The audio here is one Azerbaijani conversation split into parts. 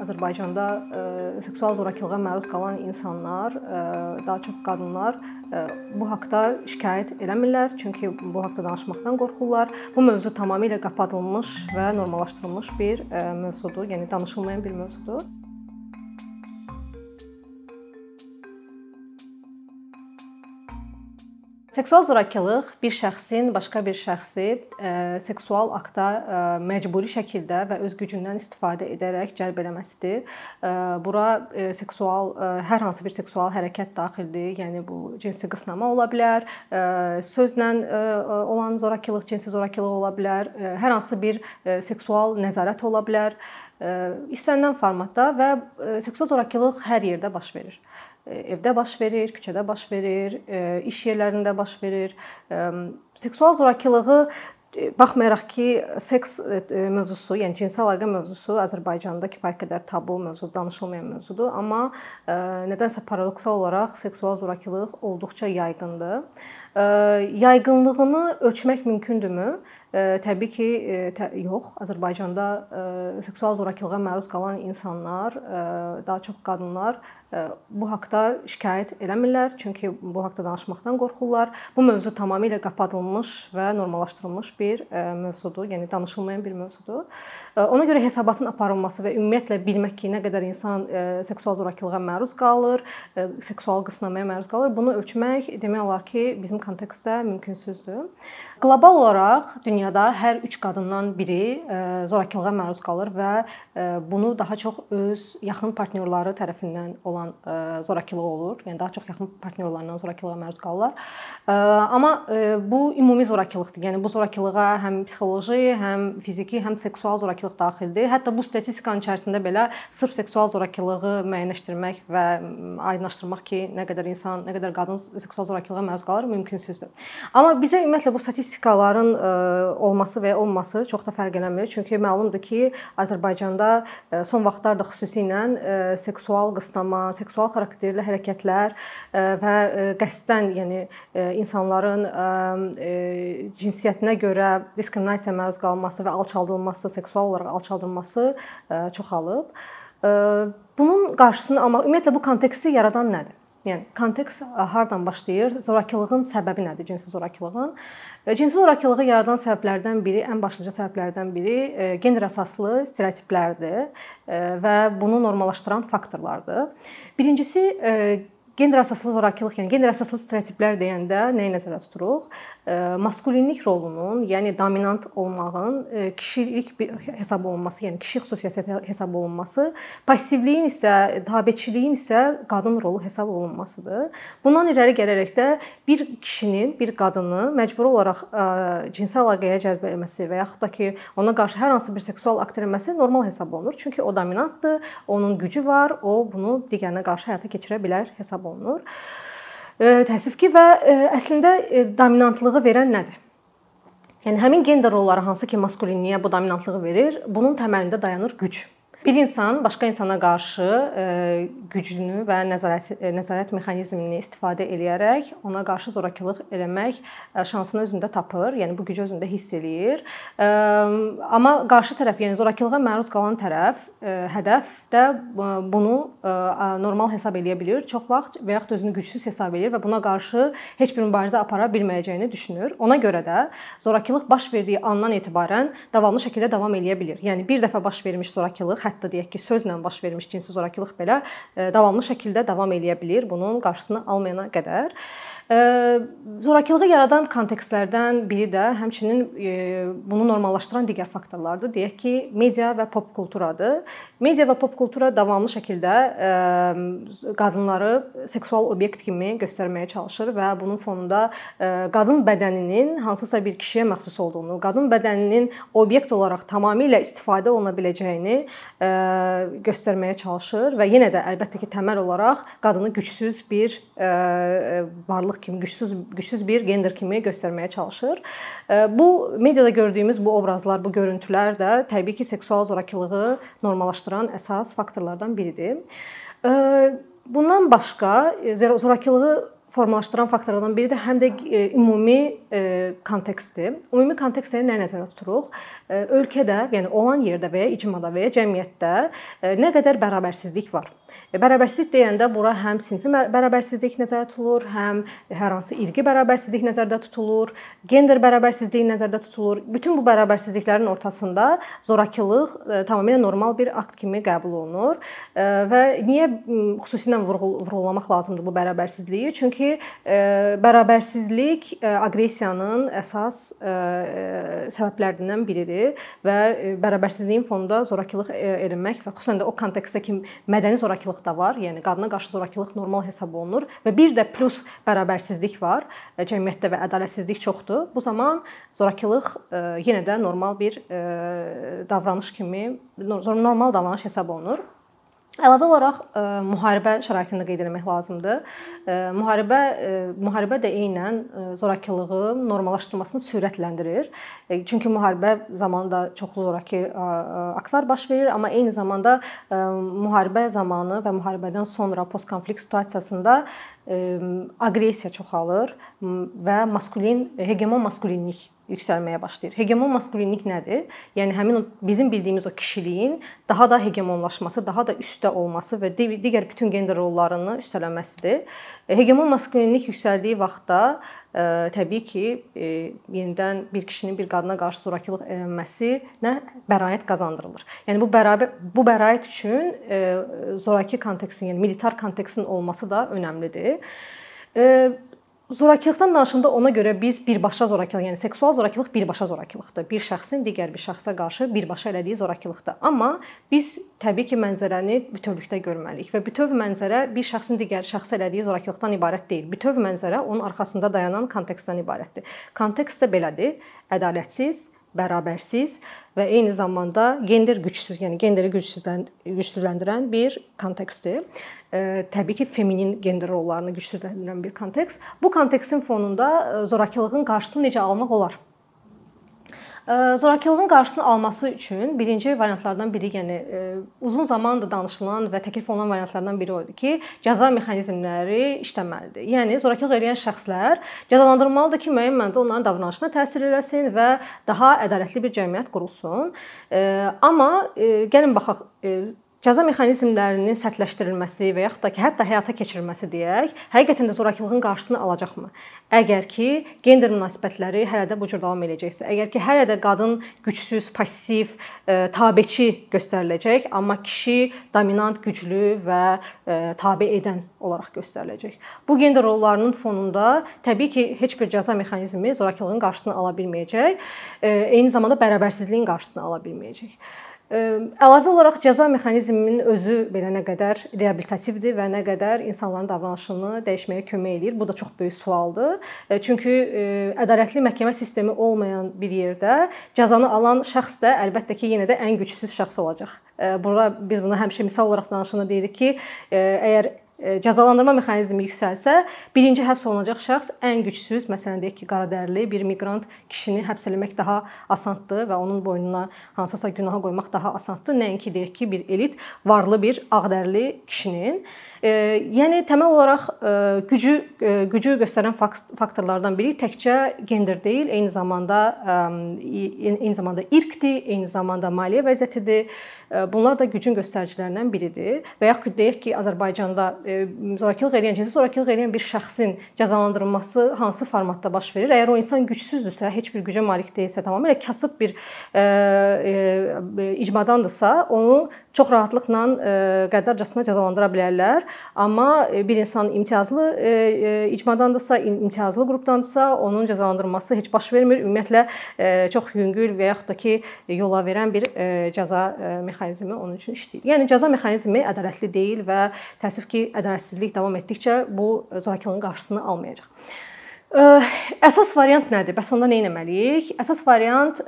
Azərbaycanda seksual zorakılığa məruz qalan insanlar, daha çox qadınlar bu haqqda şikayət eləmirlər, çünki bu haqqda danışmaqdan qorxurlar. Bu mövzu tamamilə qapadılmış və normallaşdırılmış bir mövzudur, yəni danışılmayan bir mövzudur. Seksual zorakılıq bir şəxsin başqa bir şəxsi ə, seksual akta ə, məcburi şəkildə və öz gücündən istifadə edərək cəlb eləməsidir. Ə, bura ə, seksual ə, hər hansı bir seksual hərəkət daxildir. Yəni bu cinsi qısnama ola bilər, ə, sözlə ə, olan zorakılıq, cinsi zorakılıq ola bilər, ə, hər hansı bir ə, seksual nəzarət ola bilər. İstənilən formatda və seksual zorakılıq hər yerdə baş verir evdə baş verir, küçədə baş verir, iş yerlərində baş verir. Seksual zorakılığı baxmayaraq ki, seks mövzusu, yəni cinsi əlaqə mövzusu Azərbaycanda kifayət qədər tabu mövzudur, danışılmayan mövzudur, amma nədənsə paradoksal olaraq seksual zorakılıq olduqca yayğındır. Yayğınlığını ölçmək mümkündürmü? Təbii ki, yox. Azərbaycanda seksual zorakılığa məruz qalan insanlar, daha çox qadınlar bu haqqda şikayət eləmirlər, çünki bu haqqda danışmaqdan qorxurlar. Bu mövzu tamamilə qapadılmış və normallaşdırılmış bir mövzudur, yəni danışılmayan bir mövzudur. Ona görə hesabatın aparılması və ümumiyyətlə bilmək ki, nə qədər insan seksual zorakılığa məruz qalır, seksual qısnamaya məruz qalır, bunu ölçmək demək olar ki, bizim kontekstdə mümkünsüzdür. Qlobal olaraq dünyada hər 3 qadından biri zorakılığa məruz qalır və bunu daha çox öz yaxın partnyorları tərəfindən olan olan e, zorakılıq olur. Yəni daha çox yaxın partnyorlarından zorakılığa məruz qalırlar. E, amma e, bu ümumi zorakılıqdır. Yəni bu zorakılığa həm psixoloji, həm fiziki, həm seksual zorakılıq daxildir. Hətta bu statistikanın içərisində belə sırf seksual zorakılığı müəyyənləşdirmək və aydınlaşdırmaq ki, nə qədər insan, nə qədər qadın seksual zorakılığa məruz qalır mümkünsüzdür. Amma bizə ümumiyyətlə bu statistikaların olması və olmaması çox da fərq eləmir. Çünki məlumdur ki, Azərbaycanda son vaxtlarda xüsusilə seksual qısnama, seksual xarakterli hərəkətlər e, və e, qəsdən, yəni e, insanların cinsiyyətinə görə diskriminasiyaya məruz qalması və alçaldılması, seksual olaraq alçaldılması çoxalıb. Bunun qarşısını almaq, ümumiyyətlə bu konteksti yaradan nədir? Yəni kontekst hardan başlayır? Zorakılığın səbəbi nədir? Cinsi zorakılığın? Cinsi zorakılığı yaradan səbəblərdən biri, ən başlıca səbəblərdən biri gender əsaslı stereotiplərdir və bunu normallaşdıran faktorlardır. Birincisi gender əsaslı zorakılıq, yəni gender əsaslı stereotiplər deyəndə nəyi nəzərdə tuturuq? Maskulinlik rolunun, yəni dominant olmağın kişilik hesab olunması, yəni kişi xüsusiyyəti hesab olunması, passivliyin isə, tabeçiliyin isə qadın rolu hesab olunmasıdır. Bundan irəli gələrək də bir kişinin, bir qadını məcburi olaraq cinsi əlaqəyə cəlb etməsi və yaxud da ki, ona qarşı hər hansı bir seksual akt etməsi normal hesab olunur. Çünki o dominantdır, onun gücü var, o bunu digərinə qarşı həyata keçirə bilər hesab olunur. Təəssüf ki və əslində dominantlığı verən nədir? Yəni həmin gender rolları hansı ki maskulinliyə bu dominantlığı verir, bunun təməlində dayanır güc. Bir insan başqa insana qarşı e, gücünü və nəzarət e, nəzarət mexanizmini istifadə eləyərək ona qarşı zorakılıq eləmək e, şansını özündə tapır. Yəni bu gücü özündə hiss eləyir. Amma qarşı tərəf, yəni zorakılığa məruz qalan tərəf hədəf də bunu normal hesab eləyə bilir. Çox vaxt və yaxud özünü gücsüz hesab edir və buna qarşı heç bir mübarizə apara bilməyəcəyini düşünür. Ona görə də zorakılıq baş verdiyi andan etibarən davamlı şəkildə davam eləyə bilir. Yəni bir dəfə baş vermiş zorakılıq hətta deyək ki, sözlə baş vermiş cinsi zorakılıq belə e, davamlı şəkildə davam eləyə bilər bunun qarşısını almayana qədər. Zorakılığı yaradan kontekstlərdən biri də həmçinin e, bunu normallaşdıran digər faktorlardır. Deyək ki, media və pop kulturadır. Media və pop kultura davamlı şəkildə qadınları seksual obyekt kimi göstərməyə çalışır və bunun fonunda qadın bədəninin hansısa bir kişiyə məxsus olduğunu, qadın bədəninin obyekt olaraq tamamilə istifadə oluna biləcəyini göstərməyə çalışır və yenə də əlbəttə ki, təməl olaraq qadını gücsüz bir varlıq kimi gücsüz gücsüz bir gender kimi göstərməyə çalışır. Bu mediada gördüyümüz bu obrazlar, bu görüntülər də təbii ki, seksual zorakılığı normallaşdıran əsas faktorlardan biridir. Bundan başqa zorakılığı formalaşdıran faktorlardan biri də həm də ümumi kontekstdir. Ümumi kontekstləri nə nəzərdə tuturuq? Ölkədə, yəni olan yerdə və ya icmada və ya cəmiyyətdə nə qədər bərabərsizlik var. Bərabərsizlik deyəndə bura həm sinfi bərabərsizlik nəzərdə tutulur, həm hər hansı irqi bərabərsizlik nəzərdə tutulur, gender bərabərsizliyi nəzərdə tutulur. Bütün bu bərabərsizliklərin ortasında zorakılıq e, tamamilə normal bir akt kimi qəbul olunur. E, və niyə xüsusilə vurğulamaq lazımdır bu bərabərsizliyi? Çünki e, bərabərsizlik aqressiyanın əsas səbəblərindən biridir və bərabərsizliyin fonunda zorakılıq erinmək və xüsusən də o kontekstdə ki, mədəni zorakılıq zorakılıq da var. Yəni qadına qarşı zorakılıq normal hesab olunur və bir də plus bərabərsizlik var. E, cəmiyyətdə və ədalətsizlik çoxdur. Bu zaman zorakılıq e, yenə də normal bir e, davranış kimi normal davranış hesab olunur. Əlavə olaraq ə, e, müharibə şəraitində qeyd etmək lazımdır. Ə, e, müharibə ə, e, müharibə də eynən zorakılığı normallaşdırmasını sürətləndirir. Ə, çünki müharibə zamanı çoxlu zoraki ə, aktlar baş verir, amma eyni zamanda ə, müharibə zamanı və müharibədən sonra postkonflikt situasiyasında aqressiya çoxalır və maskulin hegemon maskulinlik yüksəlməyə başlayır. Hegemon maskulinlik nədir? Yəni həmin o bizim bildiyimiz o kişiliyin daha da hegemonlaşması, daha da üstdə olması və digər bütün gender rollarını üstələnməsidir. Hegemon maskulinlik yüksəldiyi vaxtda təbii ki, e, yenidən bir kişinin bir qadına qarşı zorakılıq etməsinə bəraət qazandırılır. Yəni bu bərabər bu bəraət üçün ə, zoraki kontekstin, yəni militar kontekstin olması da önəmlidir. Zorakılıqdan danışanda ona görə biz birbaşa zorakılıq, yəni seksual zorakılıq birbaşa zorakılıqdır. Bir şəxsin digər bir şəxsə qarşı birbaşa elədiyi zorakılıqdır. Amma biz təbii ki, mənzərəni bütövlükdə görməliyik və bütöv mənzərə bir şəxsin digər şəxsə elədiyi zorakılıqdan ibarət deyil. Bütöv mənzərə onun arxasında dayanan kontekstdən ibarətdir. Kontekst də belədir: ədalətsiz, bərabərsiz və eyni zamanda gender gücsüz, yəni genderi gücsüzləndirən bir kontekstdir. Təbii ki, feminin gender rollarını gücsüzləndirən bir kontekst. Bu kontekstin fonunda zorakılığın qarşısını necə almaq olar? Zorakılığın qarşısını alması üçün birinci variantlardan biri, yəni uzun zamandır danışılan və təklif olunan variantlardan biri o idi ki, cəza mexanizmləri işləməlidir. Yəni zorakılıq edən şəxslər cəzalandırılmalıdır ki, müəyyən mənada onların davranışına təsir eləsin və daha ədalətli bir cəmiyyət qurulsun. Amma gəlin baxaq cəza mexanizmlərinin sərtləşdirilməsi və yaxud da ki, hətta həyata keçirilməsi deyək, həqiqətən də zorakılığın qarşısını alacaqmı? Əgər ki, gender münasibətləri hələ də bu cür davam edəcəksə, əgər ki, hələ də qadın gücsüz, passiv, e, tabeçi göstəriləcək, amma kişi dominant, güclü və e, tabe edən olaraq göstəriləcək. Bu gender rollarının fonunda təbii ki, heç bir cəza mexanizmi zorakılığın qarşısını ala bilməyəcək, e, eyni zamanda bərabərsizliyin qarşısını ala bilməyəcək. Əlavə olaraq cəza mexanizminin özü belə nə qədər reabilitativdir və nə qədər insanların davranışını dəyişməyə kömək eləyir. Bu da çox böyük sualdır. Çünki ədalətli məhkəmə sistemi olmayan bir yerdə cəzanı alan şəxs də əlbəttə ki, yenə də ən gücsüz şəxs olacaq. Bura biz bunu həmişə misal olaraq danışanda deyirik ki, əgər cəzalandırma mexanizmi yüksəlsə, birinci həbs olunacaq şəxs ən gücsüz, məsələn deyək ki, qaradərili bir miqrant kişini həbs etmək daha asandır və onun boynuna hansısa günaha qoymaq daha asandır, nəinki deyək ki, bir elit varlı bir ağdərli kişinin. Yəni təməl olaraq gücü gücü göstərən faktorlardan biri təkcə gender deyil, eyni zamanda eyni zamanda irqdir, eyni zamanda maliyyə vəziyyətidir. Bunlar da gücün göstəricilərindən biridir. Və yaxud deyək ki, Azərbaycanda zorakılıq edən, cinsi zorakılıq edən bir şəxsin cəzalandırılması hansı formatda baş verir? Əgər o insan gücsüzdürsə, heç bir gücə malik deyilsə, tamamilə kasıb bir e, e, icmadandırsa, onu çox rahatlıqla e, qəddarcasına cəzalandıra bilərlər. Amma bir insan imtiyazlı icmadandırsa, imtiyazlı qrupdandırsa, onun cəzalandırılması heç baş vermir. Ümumiyyətlə çox yüngül və yaxud da ki, yola verən bir cəza mexanizmi onun üçün işləyir. Yəni cəza mexanizmi ədalətli deyil və təəssüf ki, ədalətsizlik davam etdikcə bu zorakılığın qarşısını almayacaq. Əsas variant nədir? Bəs onda nə etməliyik? Əsas variant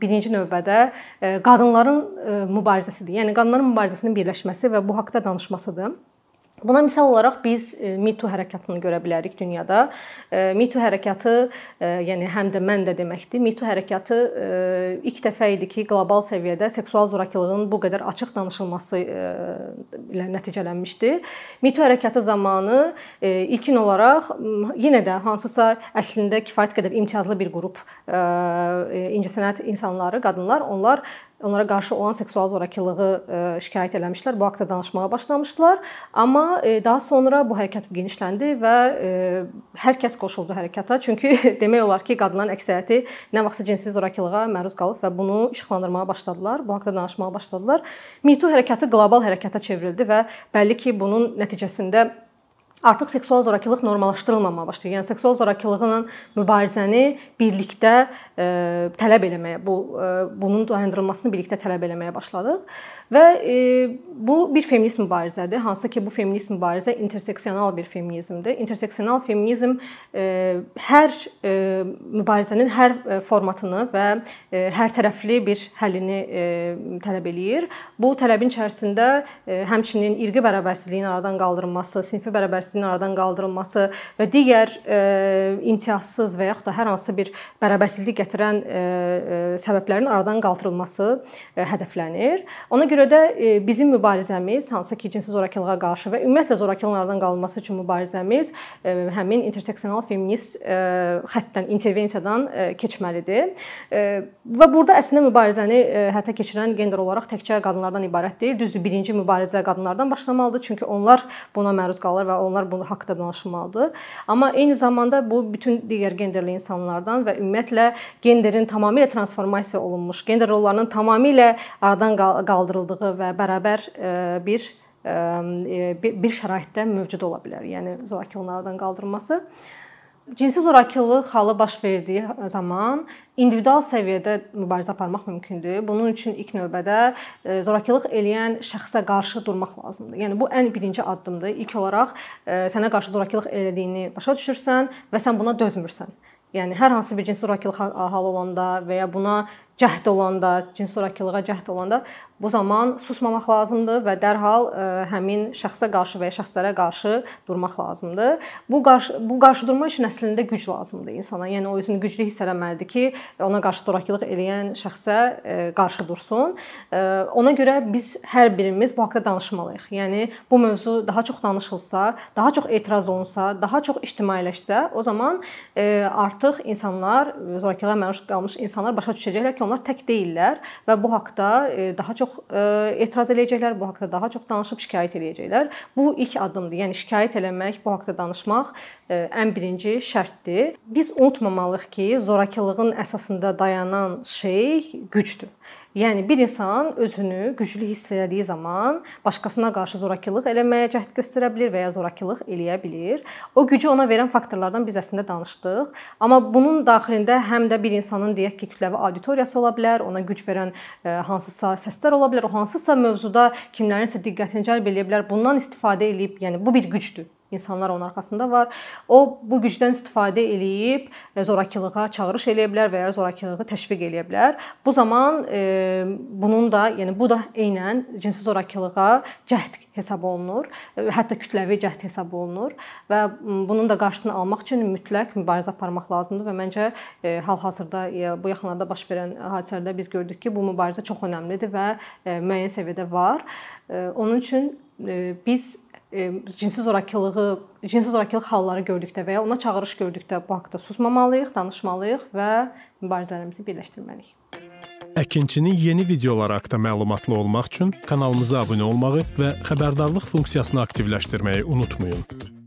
birinci növbədə qadınların mübarizəsidir. Yəni qadınların mübarizəsinin birləşməsi və bu haqqda danışmasıdır. Buna misal olaraq biz e, Me Too hərəkatını görə bilərik dünyada. E, Me Too hərəkatı, e, yəni həm də mən də deməkdir. Me Too hərəkatı ilk dəfə idi ki, qlobal səviyyədə seksual zorakılığın bu qədər açıq danışılması ilə nəticələnmişdi. Me Too hərəkatı zamanı ilkin olaraq yenə də hansısa əslində kifayət qədər imtiyazlı bir qrup incəsənət insanları, qadınlar, onlar onlara qarşı olan seksual zorakılığı e, şikayət eləmişlər. Bu haqqda danışmağa başlamışdılar. Amma e, daha sonra bu hərəkət genişləndi və e, hər kəs qoşuldu hərəkata. Çünki demək olar ki, qadınların əksəriyyəti nə vaxtsa cinsi zorakılığa məruz qalıb və bunu işıqlandırmağa başladılar. Bu haqqda danışmağa başladılar. Me Too hərəkatı qlobal hərəkata çevrildi və bəlli ki, bunun nəticəsində artıq seksual zorakılıq normallaşdırılmamağa başlayır. Yəni seksual zorakılıqla mübarizəni birlikdə tələb eləməyə, bu bunun dayandırılmasını birlikdə tələb eləməyə başladıq. Və bu bir feminist mübarizədir. Hansı ki, bu feminist mübarizə interseksional bir feminizmdir. Interseksional feminizm hər mübarizənin hər formatını və hər tərəfli bir həllini tələb eləyir. Bu tələbin içərisində həmçinin irqi bərabərsizliyin aradan qaldırılması, sinfi bərabərsizliyin aradan qaldırılması və digər imtiyazsız və yaxud da hər hansı bir bərabərsizlik gətirən e, e, səbəblərin aradan qaldırılması e, hədəflənir. Ona görə də bizim mübarizəmiz hansı ki, cinsi zorakılığa qarşı və ümumiyyətlə zorakılığın aradan qaldırılması üçün mübarizəmiz həmin interseksional feminist xəttdən, intervensiyadan keçməlidir. Və burada əslində mübarizəni həyata keçirən gender olaraq təkcə qadınlardan ibarət deyil. Düzdür, birinci mübarizə qadınlardan başlamalıdır, çünki onlar buna məruz qalır və onlar bunu haqqda danışmalıdır. Amma eyni zamanda bu bütün digər genderli insanlardan və ümumiyyətlə genderin tamamilə transformasiya olunmuş, gender rollarının tamamilə aradan qaldırıldığı və bərabər e, bir e, bir şəraitdə mövcud ola bilər. Yəni zorakılığın qaldırılması cinsi zorakılıq halı baş verdiyi zaman individual səviyyədə mübarizə aparmaq mümkündür. Bunun üçün ilk növbədə e, zorakılıq eləyən şəxsə qarşı durmaq lazımdır. Yəni bu ən birinci addımdır. İlk olaraq sənə qarşı zorakılıq elədiyini başa düşürsən və sən buna dözmürsən. Yəni hər hansı bir cinsi zorakılıq halı olanda və ya buna cəhd olanda, cinsi zorakılığa cəhd olanda bu zaman susmamaq lazımdır və dərhal e, həmin şəxsə qarşı və ya şəxslərə qarşı durmaq lazımdır. Bu qarşı bu qarşıdurma üçün əslində güc lazımdır insana. Yəni o özünü güclü hiss etməlidir ki, ona qarşı zorakılıq eləyən şəxsə e, qarşı dursun. E, ona görə biz hər birimiz bu haqqda danışmalıyıq. Yəni bu mövzu daha çox danışılsa, daha çox etiraz olunsa, daha çox ictimailəşsə, o zaman artıq insanlar zorakılığa məruz qalmış insanlar başa düşəcəklər ki, onlar tək deyillər və bu haqqda e, daha çox e, etiraz eləyəcəklər, bu haqqda daha çox danışıb şikayət eləyəcəklər. Bu ilk addımdır. Yəni şikayət eləmək, bu haqqda danışmaq e, ən birinci şərtdir. Biz unutmamalıyıq ki, zorakılığın əsasında dayanan şey gücdür. Yəni bir insan özünü güclü hiss etdiyi zaman başqasına qarşı zorakılıq eləməyə cəhd göstərə bilər və ya zorakılıq eləyə bilər. O gücü ona verən faktorlardan biz əslində danışdıq. Amma bunun daxilində həm də bir insanın deyək ki, kütləvi auditoriyası ola bilər, ona güc verən e, hansısa səslər ola bilər, o hansısa mövzuda kimlərinsə diqqətini cəlb edə bilər. Bundan istifadə edib, yəni bu bir gücdür insanlar onun arxasında var. O bu gücdən istifadə eləyib e, zorakılığa çağırış eləyə bilər və ya zorakılığı təşviq eləyə bilər. Bu zaman e, bunun da, yəni bu da eynən cinsi zorakılığa cəhd hesab olunur. E, hətta kütləvi cəhd hesab olunur və bunun da qarşısını almaq üçün mütləq mübarizə aparmaq lazımdır və məncə e, hal-hazırda e, bu yaxınlarda baş verən hadisələrdə biz gördük ki, bu mübarizə çox əhəmilidir və e, müəyyən səviyyədə var. Onun üçün biz cinsi zorakılığı, cinsi zorakılıq halları gördükdə və ya ona çağırış gördükdə bu haqqda susmamalıyıq, danışmalıyıq və mübarizələrimizi birləşdirməliyik. Əkinçinin yeni videoları haqqında məlumatlı olmaq üçün kanalımıza abunə olmağı və xəbərdarlıq funksiyasını aktivləşdirməyi unutmayın.